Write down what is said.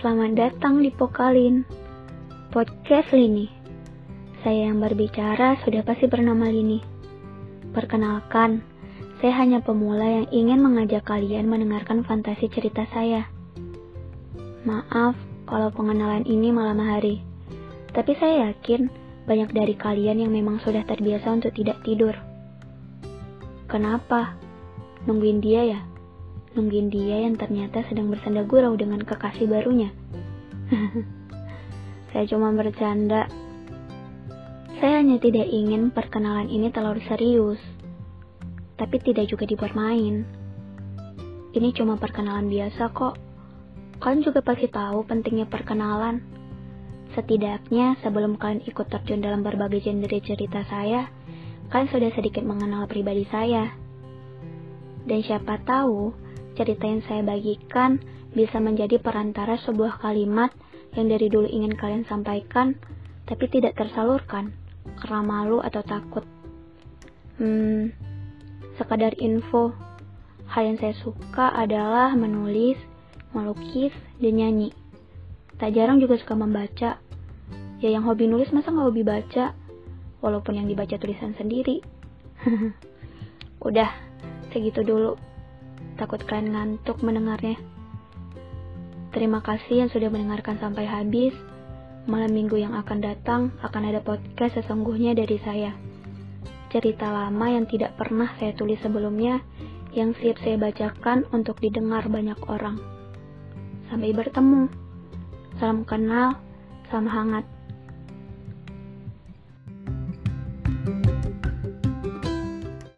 selamat datang di Pokalin. Podcast Lini. Saya yang berbicara sudah pasti bernama Lini. Perkenalkan, saya hanya pemula yang ingin mengajak kalian mendengarkan fantasi cerita saya. Maaf kalau pengenalan ini malam hari Tapi saya yakin banyak dari kalian yang memang sudah terbiasa untuk tidak tidur. Kenapa? Nungguin dia ya? Nungguin dia yang ternyata sedang bersenda gurau dengan kekasih barunya. Saya cuma bercanda. Saya hanya tidak ingin perkenalan ini terlalu serius, tapi tidak juga dibuat main. Ini cuma perkenalan biasa kok. Kalian juga pasti tahu pentingnya perkenalan. Setidaknya sebelum kalian ikut terjun dalam berbagai genre cerita saya, kalian sudah sedikit mengenal pribadi saya. Dan siapa tahu, cerita yang saya bagikan bisa menjadi perantara sebuah kalimat yang dari dulu ingin kalian sampaikan, tapi tidak tersalurkan karena malu atau takut. Hmm, sekadar info, hal yang saya suka adalah menulis, melukis, dan nyanyi. Tak jarang juga suka membaca. Ya yang hobi nulis masa nggak hobi baca, walaupun yang dibaca tulisan sendiri. Udah, segitu dulu. Takut kalian ngantuk mendengarnya. Terima kasih yang sudah mendengarkan sampai habis. Malam minggu yang akan datang akan ada podcast sesungguhnya dari saya. Cerita lama yang tidak pernah saya tulis sebelumnya yang siap saya bacakan untuk didengar banyak orang. Sampai bertemu. Salam kenal, salam hangat.